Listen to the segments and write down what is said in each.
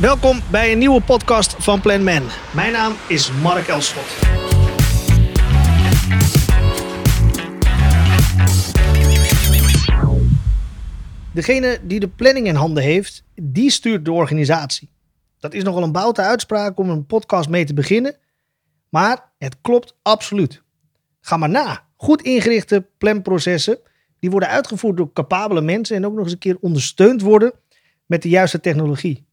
Welkom bij een nieuwe podcast van Plan Man. Mijn naam is Mark Elschot. Degene die de planning in handen heeft, die stuurt de organisatie. Dat is nogal een boute uitspraak om een podcast mee te beginnen, maar het klopt absoluut. Ga maar na. Goed ingerichte planprocessen, die worden uitgevoerd door capabele mensen en ook nog eens een keer ondersteund worden met de juiste technologie.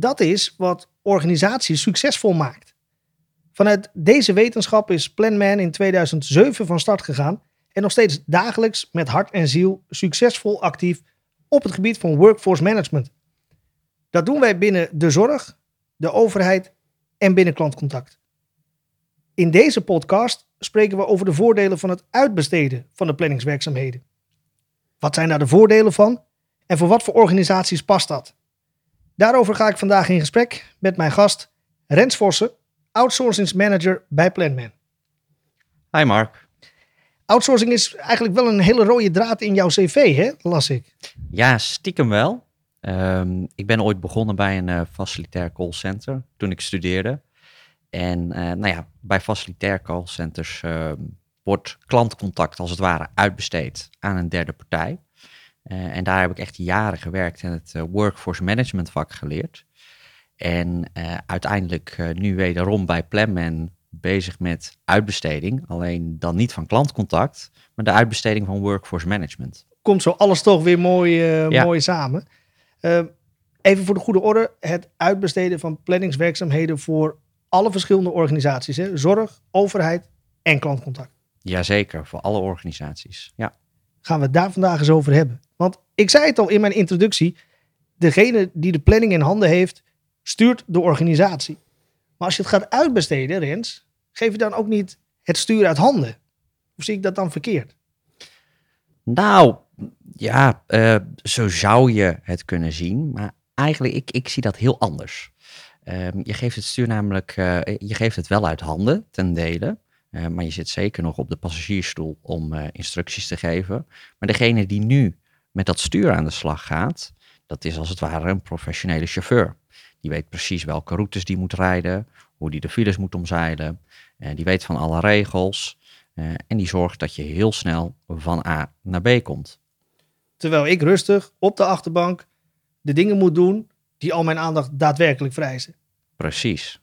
Dat is wat organisaties succesvol maakt. Vanuit deze wetenschap is PlanMan in 2007 van start gegaan en nog steeds dagelijks met hart en ziel succesvol actief op het gebied van workforce management. Dat doen wij binnen de zorg, de overheid en binnen klantcontact. In deze podcast spreken we over de voordelen van het uitbesteden van de planningswerkzaamheden. Wat zijn daar de voordelen van en voor wat voor organisaties past dat? Daarover ga ik vandaag in gesprek met mijn gast Rens Vossen, outsourcingsmanager bij Planman. Hi Mark. Outsourcing is eigenlijk wel een hele rode draad in jouw cv, hè? las ik. Ja, stiekem wel. Ehm, ik ben ooit begonnen bij een uh, facilitair callcenter toen ik studeerde. En uh, nou ja, bij facilitair callcenters uh, wordt klantcontact als het ware uitbesteed aan een derde partij. Uh, en daar heb ik echt jaren gewerkt en het workforce management vak geleerd. En uiteindelijk nu wederom bij Planman bezig met uitbesteding. Alleen dan niet van klantcontact, maar de uitbesteding van workforce management. Komt zo alles toch weer mooi, ja. mooi samen. even voor de goede orde, het uitbesteden van planningswerkzaamheden voor alle verschillende organisaties. Hè? Zorg, overheid en klantcontact. Jazeker, voor alle organisaties. Ja. Gaan we het daar vandaag eens over hebben. Want ik zei het al in mijn introductie. Degene die de planning in handen heeft, stuurt de organisatie. Maar als je het gaat uitbesteden, Rens, geef je dan ook niet het stuur uit handen? Of zie ik dat dan verkeerd? Nou, ja, uh, zo zou je het kunnen zien. Maar eigenlijk, ik, ik zie dat heel anders. Um, je geeft het stuur namelijk, uh, je geeft het wel uit handen ten dele. Uh, maar je zit zeker nog op de passagiersstoel om instructies te geven. Maar degene die nu met dat stuur aan de slag gaat, dat is als het ware een professionele chauffeur. Die weet precies welke routes die moet rijden, hoe die de files moet omzeilen. die weet van alle regels. en die zorgt dat je heel snel van A naar B komt. Terwijl ik rustig op de achterbank de dingen moet doen die al mijn aandacht daadwerkelijk vereisen. Precies.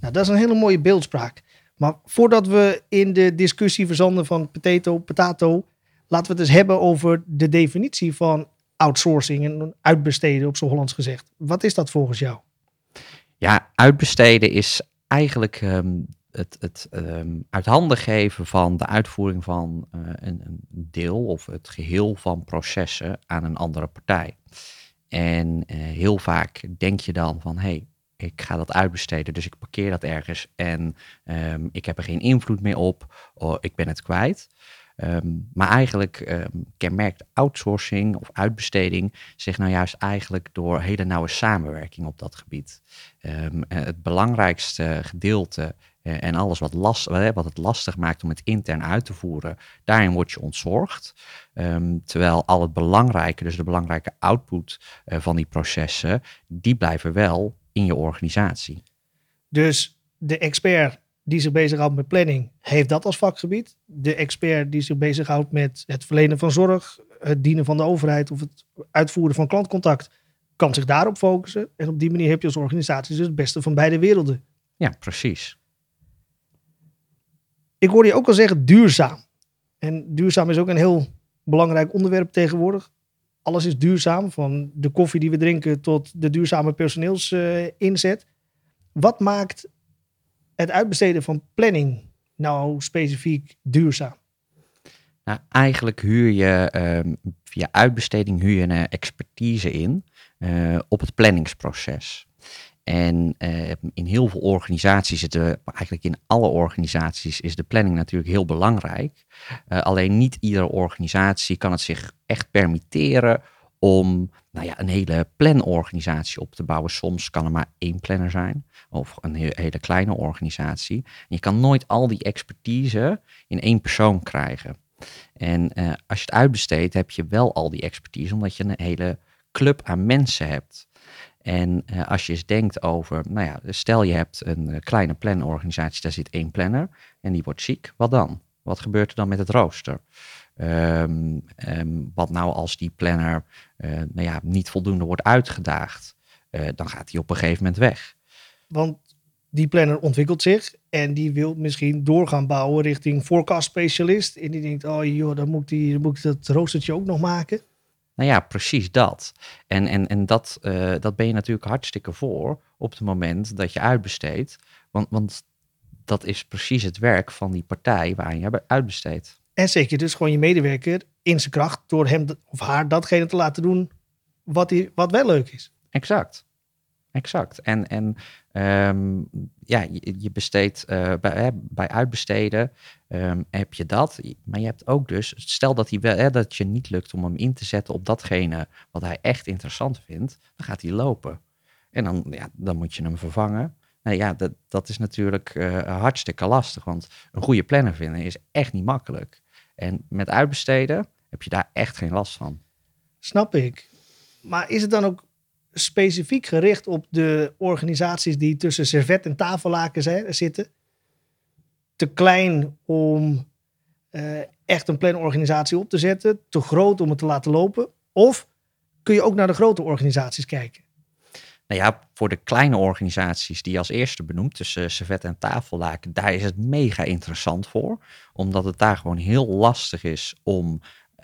Nou, dat is een hele mooie beeldspraak. Maar voordat we in de discussie verzanden van potato, potato, laten we het eens hebben over de definitie van outsourcing en uitbesteden op zo'n Hollands gezegd. Wat is dat volgens jou? Ja, uitbesteden is eigenlijk um, het, het um, uit handen geven van de uitvoering van uh, een, een, deel of het geheel van processen aan een andere partij. En uh, heel vaak denk je dan van, hé, hey, ik ga dat uitbesteden, dus ik parkeer dat ergens en um, ik heb er geen invloed meer op, oh, ik ben het kwijt. Um, maar eigenlijk um, kenmerkt outsourcing of uitbesteding zich nou juist eigenlijk door hele nauwe samenwerking op dat gebied. het belangrijkste gedeelte uh, en alles wat, last, wat het lastig maakt om het intern uit te voeren, daarin word je ontzorgd. Terwijl al het belangrijke, dus de belangrijke output van die processen, die blijven wel in je organisatie. Dus de expert die zich bezighoudt met planning, heeft dat als vakgebied. De expert die zich bezighoudt met het verlenen van zorg, het dienen van de overheid of het uitvoeren van klantcontact, kan zich daarop focussen. En op die manier heb je als organisatie dus het beste van beide werelden. Ja, precies. Ik hoorde je ook al zeggen duurzaam. En duurzaam is ook een heel belangrijk onderwerp tegenwoordig. Alles is duurzaam, van de koffie die we drinken tot de duurzame personeelsinzet. Wat maakt het uitbesteden van planning nou specifiek duurzaam? Nou, eigenlijk huur je um, via uitbesteding huur je een expertise in uh, op het planningsproces. En uh, in heel veel organisaties, zitten, eigenlijk in alle organisaties, is de planning natuurlijk heel belangrijk. Uh, alleen niet iedere organisatie kan het zich echt permitteren om nou ja, een hele planorganisatie op te bouwen. Soms kan er maar één planner zijn of een hele kleine organisatie. je kan nooit al die expertise in één persoon krijgen. En uh, als je het uitbesteedt, heb je wel al die expertise, omdat je een hele club aan mensen hebt. En eh, als je eens denkt over, nou ja, stel je hebt een eh, kleine planorganisatie, daar zit één planner en die wordt ziek, wat dan? Wat gebeurt er dan met het rooster? Ehm, ehm, wat nou als die planner eh, nou ja, niet voldoende wordt uitgedaagd? Eh, dan gaat hij op een gegeven moment weg. Want die planner ontwikkelt zich en die wil misschien doorgaan bouwen richting forecast specialist. En die denkt, oh joh, dan moet, die, dan moet ik dat roostertje ook nog maken. Nou ja, precies dat. En, en, en dat, eh, dat ben je natuurlijk hartstikke voor op het moment dat je uitbesteedt. Want, want dat is precies het werk van die partij waar je hebt uitbesteed. En zet je dus gewoon je medewerker in zijn kracht door hem of haar datgene te laten doen wat, die, wat wel leuk is. Exact. Exact. En, en ehm, ja, je, je besteedt eh, bij, bij uitbesteden ehm, heb je dat. Maar je hebt ook dus, stel dat, hij wel, hè, dat je niet lukt om hem in te zetten op datgene wat hij echt interessant vindt, dan gaat hij lopen. En dan, ja, dan moet je hem vervangen. Nou ja, dat, dat is natuurlijk eh, hartstikke lastig, want een goede planner vinden is echt niet makkelijk. En met uitbesteden heb je daar echt geen last van. Snap ik. Maar is het dan ook specifiek gericht op de organisaties die tussen servet en tafellaken zitten? Te klein om eh, echt een planorganisatie op te zetten, te groot om het te laten lopen? Of kun je ook naar de grote organisaties kijken? Nou ja, voor de kleine organisaties die als eerste benoemt, tussen servet en tafellaken, daar is het mega interessant voor. Omdat het daar gewoon heel lastig is om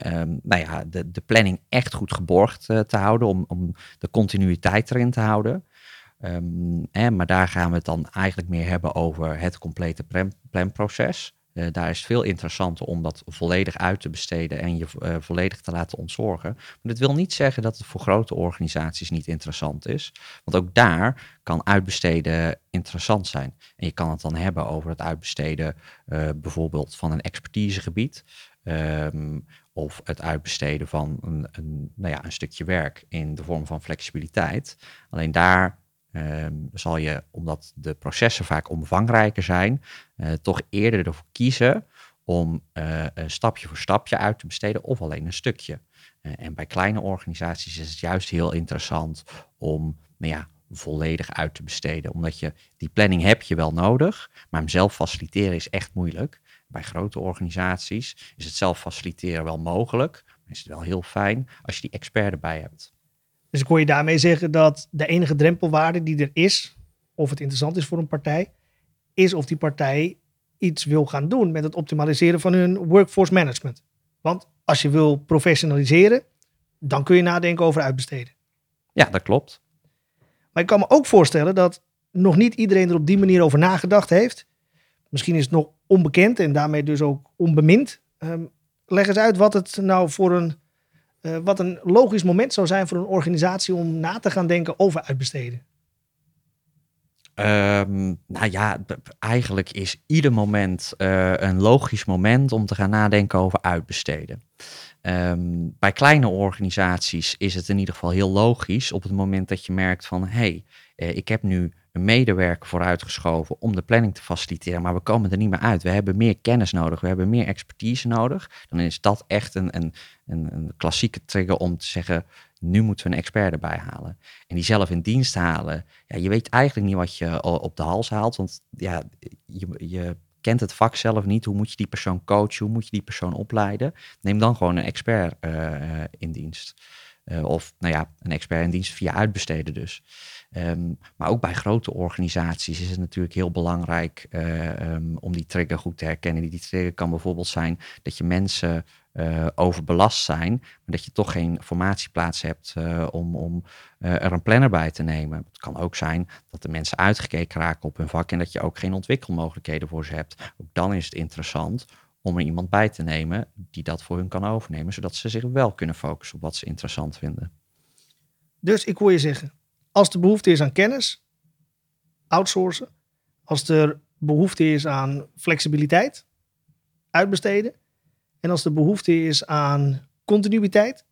um, nou ja, de, de planning echt goed geborgd uh, te houden, om, om de continuïteit erin te houden. Um, hè, maar daar gaan we het dan eigenlijk meer hebben over het complete plan, planproces. Uh, daar is het veel interessanter om dat volledig uit te besteden en je uh, volledig te laten ontzorgen. Maar dat wil niet zeggen dat het voor grote organisaties niet interessant is. Want ook daar kan uitbesteden interessant zijn. En je kan het dan hebben over het uitbesteden uh, bijvoorbeeld van een expertisegebied. Um, of het uitbesteden van een, nou ja, een stukje werk in de vorm van flexibiliteit. Alleen daar um, zal je, omdat de processen vaak omvangrijker zijn, uh, toch eerder ervoor kiezen om een stapje voor stapje uit te besteden of alleen een stukje. Uh, en bij kleine organisaties is het juist heel interessant om nou ja, volledig uit te besteden. Omdat je die planning heb je wel nodig, maar hem zelf faciliteren is echt moeilijk. Bij grote organisaties is het zelf faciliteren wel mogelijk, maar is het wel heel fijn als je die expert erbij hebt. Dus ik hoor je daarmee zeggen dat de enige drempelwaarde die er is, of het interessant is voor een partij, is of die partij iets wil gaan doen met het optimaliseren van hun workforce management. Want als je wil professionaliseren, dan kun je nadenken over uitbesteden. Ja, dat klopt. Maar ik kan me ook voorstellen dat nog niet iedereen er op die manier over nagedacht heeft. Misschien is het nog onbekend en daarmee dus ook onbemind. Um, leg eens uit wat het nou voor een, uh, wat een logisch moment zou zijn voor een organisatie om na te gaan denken over uitbesteden. Um, nou ja, eigenlijk is ieder moment uh, een logisch moment om te gaan nadenken over uitbesteden. Um, bij kleine organisaties is het in ieder geval heel logisch op het moment dat je merkt van hé, hey, uh, ik heb nu een medewerker vooruitgeschoven om de planning te faciliteren, maar we komen er niet meer uit. We hebben meer kennis nodig, we hebben meer expertise nodig. Dan is dat echt een, een, een, een klassieke trigger om te zeggen, nu moeten we een expert erbij halen. En die zelf in dienst halen. Ja, je weet eigenlijk niet wat je op de hals haalt, want ja, je, je kent het vak zelf niet. Hoe moet je die persoon coachen? Hoe moet je die persoon opleiden? Neem dan gewoon een expert uh, in dienst. Uh, of nou ja, een expert in dienst via uitbesteden dus. Um, maar ook bij grote organisaties is het natuurlijk heel belangrijk uh, um, om die trigger goed te herkennen. Die trigger kan bijvoorbeeld zijn dat je mensen uh, overbelast zijn, maar dat je toch geen formatieplaats hebt om, om er een planner bij te nemen. Het kan ook zijn dat de mensen uitgekeken raken op hun vak en dat je ook geen ontwikkelmogelijkheden voor ze hebt. Ook dan is het interessant om er iemand bij te nemen die dat voor hun kan overnemen, zodat ze zich wel kunnen focussen op wat ze interessant vinden. Dus ik hoor je zeggen, als er behoefte is aan kennis, outsourcen. Als er behoefte is aan flexibiliteit, uitbesteden. En als er behoefte is aan continuïteit,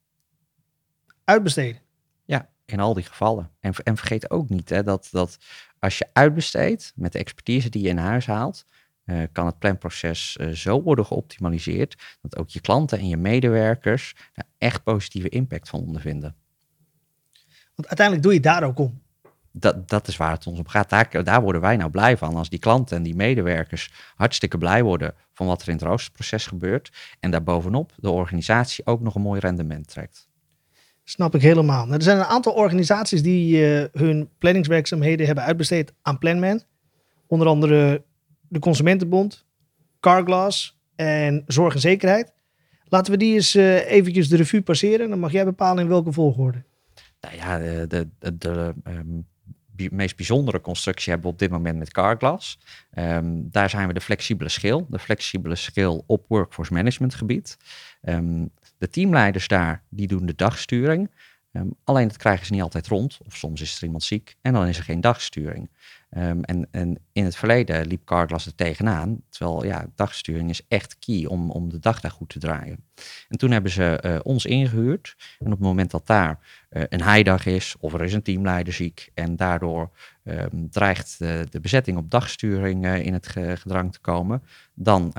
uitbesteden. Ja, in al die gevallen. En, en vergeet ook niet hè, dat, dat als je uitbesteedt met de expertise die je in huis haalt, uh, kan het planproces uh, zo worden geoptimaliseerd dat ook je klanten en je medewerkers er echt positieve impact van ondervinden. Want uiteindelijk doe je het daar ook om. Dat, dat is waar het ons om gaat. Daar, daar worden wij nou blij van. Als die klanten en die medewerkers hartstikke blij worden van wat er in het roosterproces gebeurt. En daarbovenop de organisatie ook nog een mooi rendement trekt. Snap ik helemaal. Nou, er zijn een aantal organisaties die uh, hun planningswerkzaamheden hebben uitbesteed aan Planman. Onder andere de Consumentenbond, Carglass en Zorg en Zekerheid. Laten we die eens uh, eventjes de revue passeren. Dan mag jij bepalen in welke volgorde. Nou ja, de, de, de um, meest bijzondere constructie hebben we op dit moment met Carglass. Um, daar zijn we de flexibele schil. De flexibele schil op workforce management gebied. Um, de teamleiders daar, die doen de dagsturing. Alleen dat krijgen ze niet altijd rond. Of soms is er iemand ziek en dan is er geen dagsturing. Um, en, en, in het verleden liep Carglass er tegenaan. Terwijl ja, dagsturing is echt key om, om de dag daar goed te draaien. En toen hebben ze uh, ons ingehuurd. En op het moment dat daar uh, een heidag is of er is een teamleider ziek en daardoor um, dreigt de, de, bezetting op dagsturing uh, in het gedrang te komen, dan,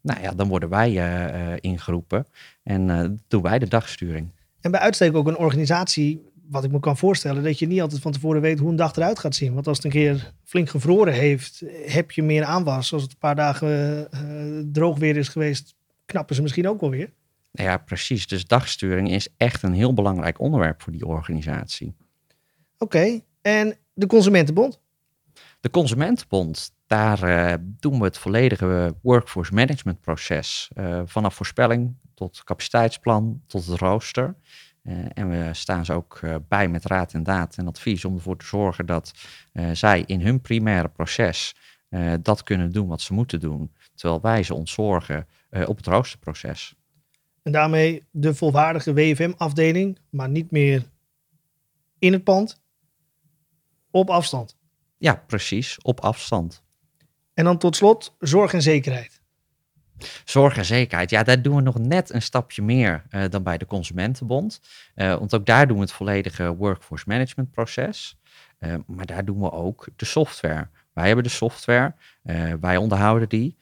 nou ja, dan worden wij ingeroepen en doen wij de dagsturing. En bij uitstek ook een organisatie wat ik me kan voorstellen, dat je niet altijd van tevoren weet hoe een dag eruit gaat zien. Want als het een keer flink gevroren heeft, heb je meer aanwas. Als het een paar dagen uh, droog weer is geweest, knappen ze misschien ook wel weer. Ja, precies. Dus dagsturing is echt een heel belangrijk onderwerp voor die organisatie. Oké, en de Consumentenbond? De Consumentenbond, daar uh, doen we het volledige workforce management proces. Uh, vanaf voorspelling tot capaciteitsplan tot het rooster. Uh, en we staan ze ook bij met raad en daad en advies om ervoor te zorgen dat zij in hun primaire proces dat kunnen doen wat ze moeten doen, terwijl wij ze ontzorgen op het roosterproces. En daarmee de volwaardige WFM-afdeling, maar niet meer in het pand, op afstand. Ja, precies, op afstand. En dan tot slot zorg en zekerheid. Zorg en zekerheid, ja, daar doen we nog net een stapje meer uh, dan bij de Consumentenbond. Uh, want ook daar doen we het volledige workforce management proces. Uh, maar daar doen we ook de software. Wij hebben de software, wij onderhouden die.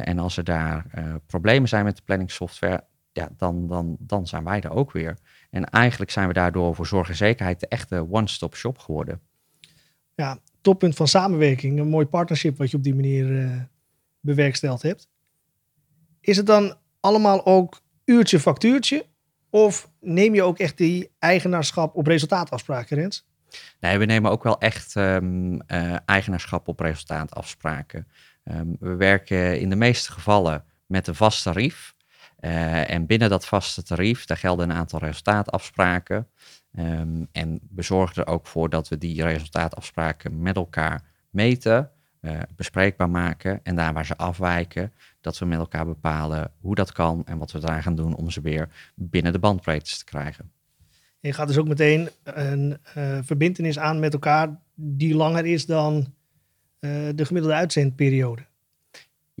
en als er daar problemen zijn met de planningssoftware, ja, dan, dan, dan zijn wij er ook weer. En eigenlijk zijn we daardoor voor zorg en zekerheid de echte one-stop shop geworden. Ja, toppunt van samenwerking. Een mooi partnership wat je op die manier bewerksteld hebt. Is het dan allemaal ook uurtje factuurtje? Of neem je ook echt die eigenaarschap op resultaatafspraken, Rens? Nee, we nemen ook wel echt um, uh, eigenaarschap op resultaatafspraken. Um, we werken in de meeste gevallen met een vast tarief. Uh, en binnen dat vaste tarief, daar gelden een aantal resultaatafspraken. Um, en we zorgen er ook voor dat we die resultaatafspraken met elkaar meten, uh, bespreekbaar maken. En daar waar ze afwijken, dat we met elkaar bepalen hoe dat kan en wat we eraan gaan doen om ze weer binnen de bandbreedte te krijgen. Je gaat dus ook meteen een uh, verbindenis aan met elkaar die langer is dan uh, de gemiddelde uitzendperiode.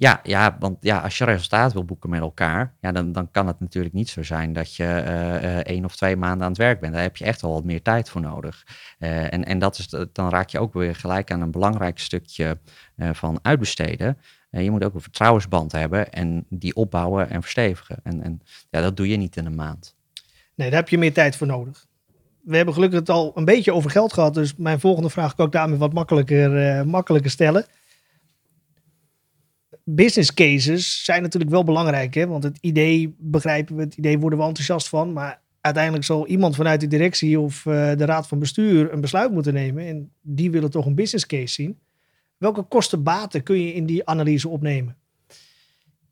Ja, ja, want ja, als je resultaat wil boeken met elkaar, ja, dan, dan kan het natuurlijk niet zo zijn dat je uh, één of twee maanden aan het werk bent. Daar heb je echt wel wat meer tijd voor nodig. Uh, en en dat is, dan raak je ook weer gelijk aan een belangrijk stukje van uitbesteden. je moet ook een vertrouwensband hebben en die opbouwen en verstevigen. En, en ja, dat doe je niet in een maand. Nee, daar heb je meer tijd voor nodig. We hebben gelukkig het al een beetje over geld gehad, dus mijn volgende vraag kan ik daarmee wat makkelijker, makkelijker stellen business cases zijn natuurlijk wel belangrijk. Hè? Want het idee begrijpen we, het idee worden we enthousiast van. Maar uiteindelijk zal iemand vanuit de directie of uh, de raad van bestuur een besluit moeten nemen. En die willen toch een business case zien. Welke kosten-baten kun je in die analyse opnemen?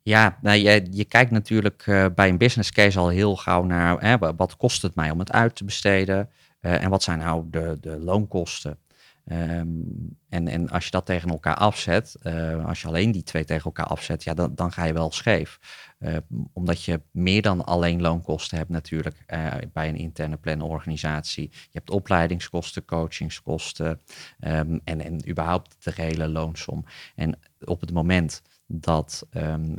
Ja, nou, je, je kijkt natuurlijk uh, bij een business case al heel gauw naar hè, wat kost het mij om het uit te besteden. Uh, en wat zijn nou de, de loonkosten? Um, en, en als je dat tegen elkaar afzet, uh, als je alleen die twee tegen elkaar afzet, ja, dan, dan ga je wel scheef. Uh, omdat je meer dan alleen loonkosten hebt natuurlijk uh, bij een interne planorganisatie. Je hebt opleidingskosten, coachingskosten um, en, en überhaupt de gehele loonsom. En op het moment dat um,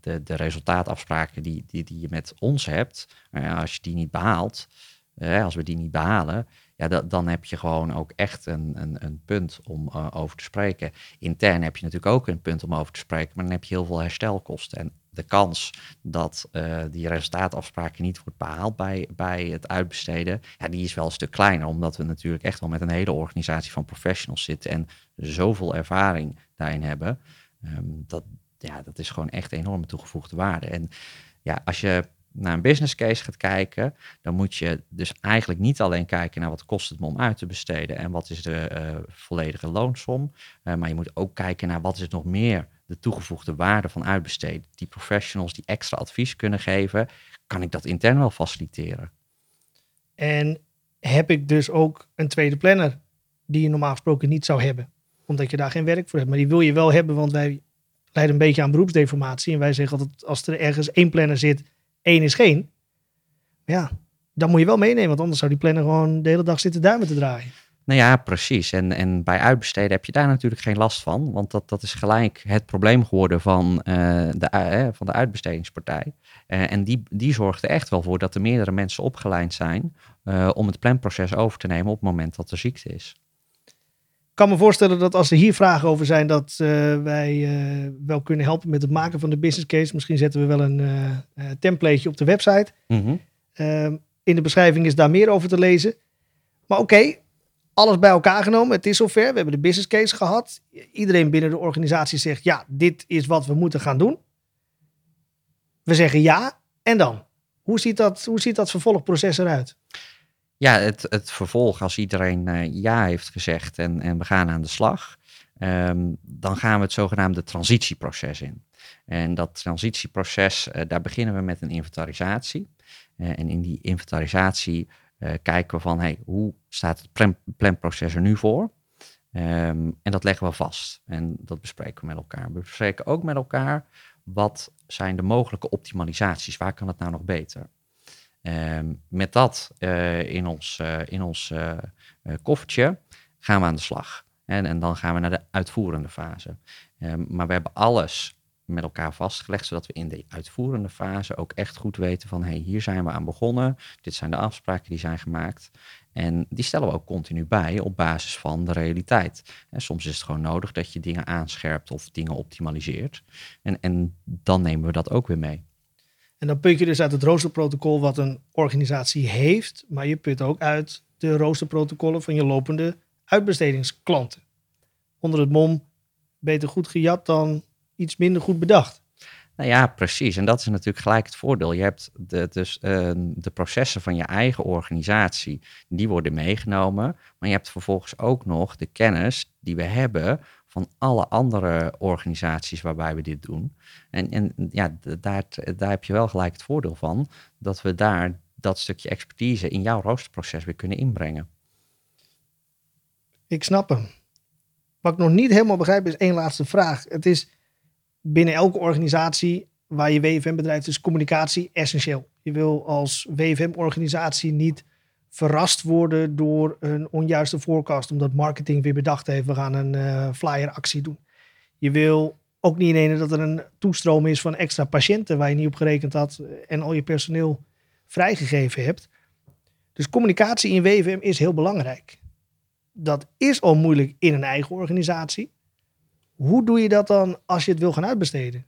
de, de resultaatafspraken die, die, die je met ons hebt, als je die niet behaalt, als we die niet behalen, ja, dan heb je gewoon ook echt een, een, een punt om uh, over te spreken. Intern heb je natuurlijk ook een punt om over te spreken, maar dan heb je heel veel herstelkosten. En de kans dat uh, die resultaatafspraken niet wordt behaald bij, bij het uitbesteden, ja, die is wel een stuk kleiner, omdat we natuurlijk echt wel met een hele organisatie van professionals zitten en zoveel ervaring daarin hebben. Um, dat, ja, dat is gewoon echt enorme toegevoegde waarde. En ja, als je naar een business case gaat kijken, dan moet je dus eigenlijk niet alleen kijken naar wat kost het me om uit te besteden en wat is de uh, volledige loonsom, uh, maar je moet ook kijken naar wat is nog meer de toegevoegde waarde van uitbesteden. Die professionals die extra advies kunnen geven, kan ik dat intern wel faciliteren. En heb ik dus ook een tweede planner die je normaal gesproken niet zou hebben, omdat je daar geen werk voor hebt. Maar die wil je wel hebben, want wij leiden een beetje aan beroepsdeformatie. En wij zeggen altijd, als er ergens één planner zit, één is geen. Ja, dan moet je wel meenemen, want anders zou die planner gewoon de hele dag zitten duimen te draaien. Nou ja, precies. En, en bij uitbesteden heb je daar natuurlijk geen last van, want dat, dat is gelijk het probleem geworden van, uh, de, uh, van de uitbestedingspartij. Uh, en die, die zorgt er echt wel voor dat er meerdere mensen opgeleid zijn om het planproces over te nemen op het moment dat er ziekte is. Ik kan me voorstellen dat als er hier vragen over zijn, dat wij wel kunnen helpen met het maken van de business case. Misschien zetten we wel een templateje op de website. Mm -hmm. in de beschrijving is daar meer over te lezen. Maar oké, alles bij elkaar genomen. Het is zover. We hebben de business case gehad. Iedereen binnen de organisatie zegt: ja, dit is wat we moeten gaan doen. We zeggen ja. En dan? Hoe ziet dat, hoe ziet dat vervolgproces eruit? Ja, het, het vervolg, als iedereen uh, ja heeft gezegd en, en we gaan aan de slag, um, dan gaan we het zogenaamde transitieproces in. En dat transitieproces, uh, daar beginnen we met een inventarisatie. Uh, en in die inventarisatie kijken we van hey, hoe staat het plan planproces er nu voor? Um, en dat leggen we vast. En dat bespreken we met elkaar. We bespreken ook met elkaar wat zijn de mogelijke optimalisaties? Waar kan het nou nog beter? Um, met dat uh, in ons, uh, in ons koffertje gaan we aan de slag. En, en dan gaan we naar de uitvoerende fase. Um, maar we hebben alles met elkaar vastgelegd, zodat we in de uitvoerende fase ook echt goed weten van hey, hier zijn we aan begonnen, dit zijn de afspraken die zijn gemaakt. En die stellen we ook continu bij op basis van de realiteit. Soms is het gewoon nodig dat je dingen aanscherpt of dingen optimaliseert. En, en dan nemen we dat ook weer mee. En dan put je dus uit het roosterprotocol wat een organisatie heeft, maar je put ook uit de roosterprotocollen van je lopende uitbestedingsklanten. Onder het mom, beter goed gejat dan iets minder goed bedacht. Nou ja, precies. En dat is natuurlijk gelijk het voordeel. Je hebt de, dus, uh, de processen van je eigen organisatie, die worden meegenomen. Maar je hebt vervolgens ook nog de kennis die we hebben van alle andere organisaties waarbij we dit doen. En, en ja, daar, daar heb je wel gelijk het voordeel van, dat we daar dat stukje expertise in jouw roosterproces weer kunnen inbrengen. Ik snap hem. Wat ik nog niet helemaal begrijp is één laatste vraag. Het is binnen elke organisatie waar je WFM bedrijft is communicatie essentieel. Je wil als WFM-organisatie niet verrast worden door een onjuiste forecast, omdat marketing weer bedacht heeft, we gaan een uh, flyer-actie doen. Je wil ook niet ineens dat er een toestroom is van extra patiënten waar je niet op gerekend had eh, en al je personeel vrijgegeven hebt. Dus communicatie in WFM is heel belangrijk. Dat is al moeilijk in een eigen organisatie. Hoe doe je dat dan als je het wil gaan uitbesteden?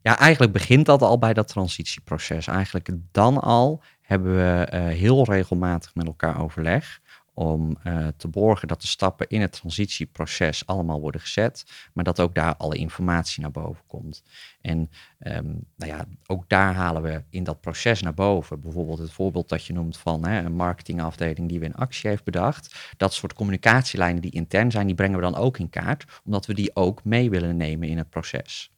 Ja, eigenlijk begint dat al bij dat transitieproces. Eigenlijk dan al hebben we uh, heel regelmatig met elkaar overleg om uh, te borgen dat de stappen in het transitieproces allemaal worden gezet, maar dat ook daar alle informatie naar boven komt. En um, nou ja, ook daar halen we in dat proces naar boven. Bijvoorbeeld het voorbeeld dat je noemt van hè, een marketingafdeling die we in actie heeft bedacht. Dat soort communicatielijnen die intern zijn, die brengen we dan ook in kaart, omdat we die ook mee willen nemen in het proces.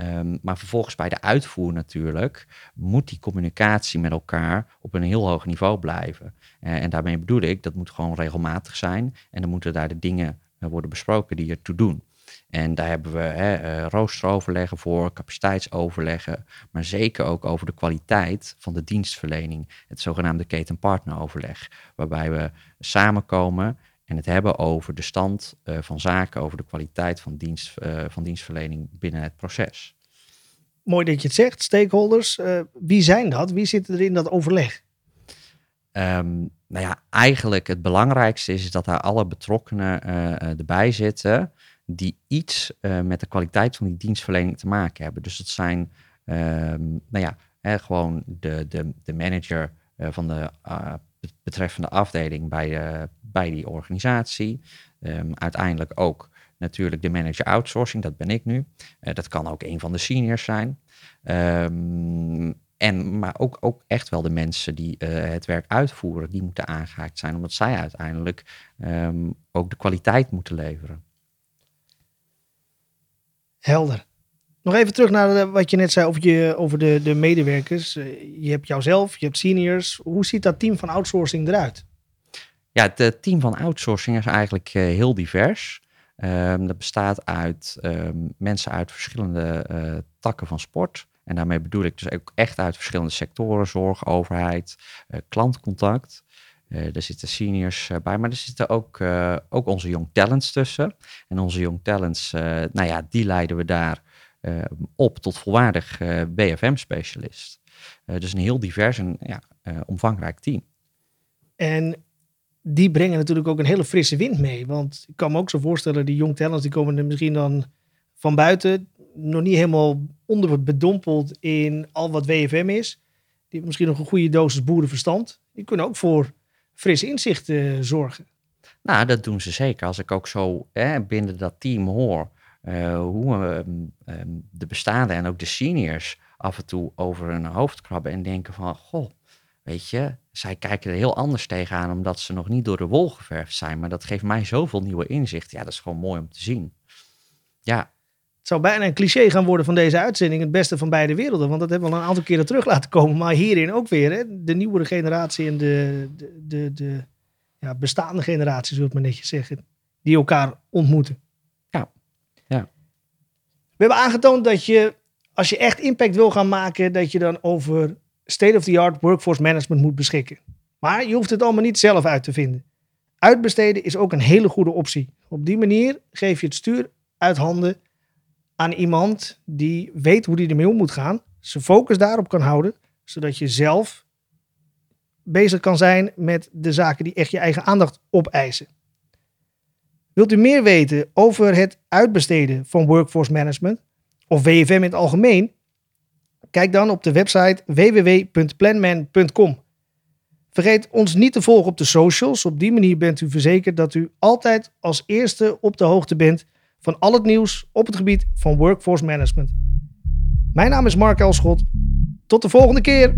Um, maar vervolgens bij de uitvoer natuurlijk moet die communicatie met elkaar op een heel hoog niveau blijven. Uh, en daarmee bedoel ik, dat moet gewoon regelmatig zijn. En dan moeten daar de dingen uh, worden besproken die ertoe doen. En daar hebben we uh, roosteroverleggen voor, capaciteitsoverleggen, maar zeker ook over de kwaliteit van de dienstverlening. Het zogenaamde ketenpartneroverleg, waarbij we samenkomen en het hebben over de stand uh, van zaken, over de kwaliteit van, dienst, uh, van dienstverlening binnen het proces. Mooi dat je het zegt, stakeholders. Uh, wie zijn dat? Wie zitten er in dat overleg? Um, nou ja, eigenlijk het belangrijkste is dat daar alle betrokkenen erbij zitten die iets met de kwaliteit van die dienstverlening te maken hebben. Dus het zijn Ehm, nou ja, hè, gewoon de, de, de manager eh, van de betreffende afdeling bij, de, bij die organisatie. Ehm, uiteindelijk ook natuurlijk de manager outsourcing, dat ben ik nu. Uh, dat kan ook een van de seniors zijn. Um, en, maar ook, ook echt wel de mensen die uh, het werk uitvoeren, die moeten aangehaakt zijn, omdat zij uiteindelijk um, ook de kwaliteit moeten leveren. Helder. Nog even terug naar wat je net zei over, je, over de, de medewerkers. Uh, je hebt jouzelf, je hebt seniors. Hoe ziet dat team van outsourcing eruit? Ja, het team van outsourcing is eigenlijk uh, heel divers. Um, dat bestaat uit um, mensen uit verschillende takken van sport. En daarmee bedoel ik dus ook echt uit verschillende sectoren, zorg, overheid, uh, klantcontact. Uh, er zitten seniors bij, maar er zitten ook, ook onze young talents tussen. En onze young talents, nou ja, die leiden we daar op tot volwaardig BFM-specialist. dus een heel divers en ja, omvangrijk team. En die brengen natuurlijk ook een hele frisse wind mee. Want ik kan me ook zo voorstellen, die young talents, die komen er misschien dan van buiten nog niet helemaal onder wordt bedompeld in al wat WFM is. Die hebben misschien nog een goede dosis boerenverstand. Die kunnen ook voor frisse inzichten zorgen. Nou, dat doen ze zeker. Als ik ook zo hè, binnen dat team hoor uh, hoe um, de bestaande en ook de seniors af en toe over hun hoofd krabben en denken van, goh, weet je, zij kijken er heel anders tegenaan omdat ze nog niet door de wol geverfd zijn. Maar dat geeft mij zoveel nieuwe inzicht. Ja, dat is gewoon mooi om te zien. Ja, het zou bijna een cliché gaan worden van deze uitzending. Het beste van beide werelden. Want dat hebben we al een aantal keren terug laten komen. Maar hierin ook weer. Hè, de nieuwere generatie en de, de, de, de ja, bestaande generatie, zullen we maar netjes zeggen. Die elkaar ontmoeten. We hebben aangetoond dat je, als je echt impact wil gaan maken, dat je dan over state-of-the-art workforce management moet beschikken. Maar je hoeft het allemaal niet zelf uit te vinden. Uitbesteden is ook een hele goede optie. Op die manier geef je het stuur uit handen aan iemand die weet hoe die ermee om moet gaan. Zijn focus daarop kan houden, zodat je zelf bezig kan zijn met de zaken die echt je eigen aandacht opeisen. Wilt u meer weten over het uitbesteden van workforce management of WFM in het algemeen? Kijk dan op de website www.planman.com. Vergeet ons niet te volgen op de socials. Op die manier bent u verzekerd dat u altijd als eerste op de hoogte bent van al het nieuws op het gebied van workforce management. Mijn naam is Mark Elschot. Tot de volgende keer.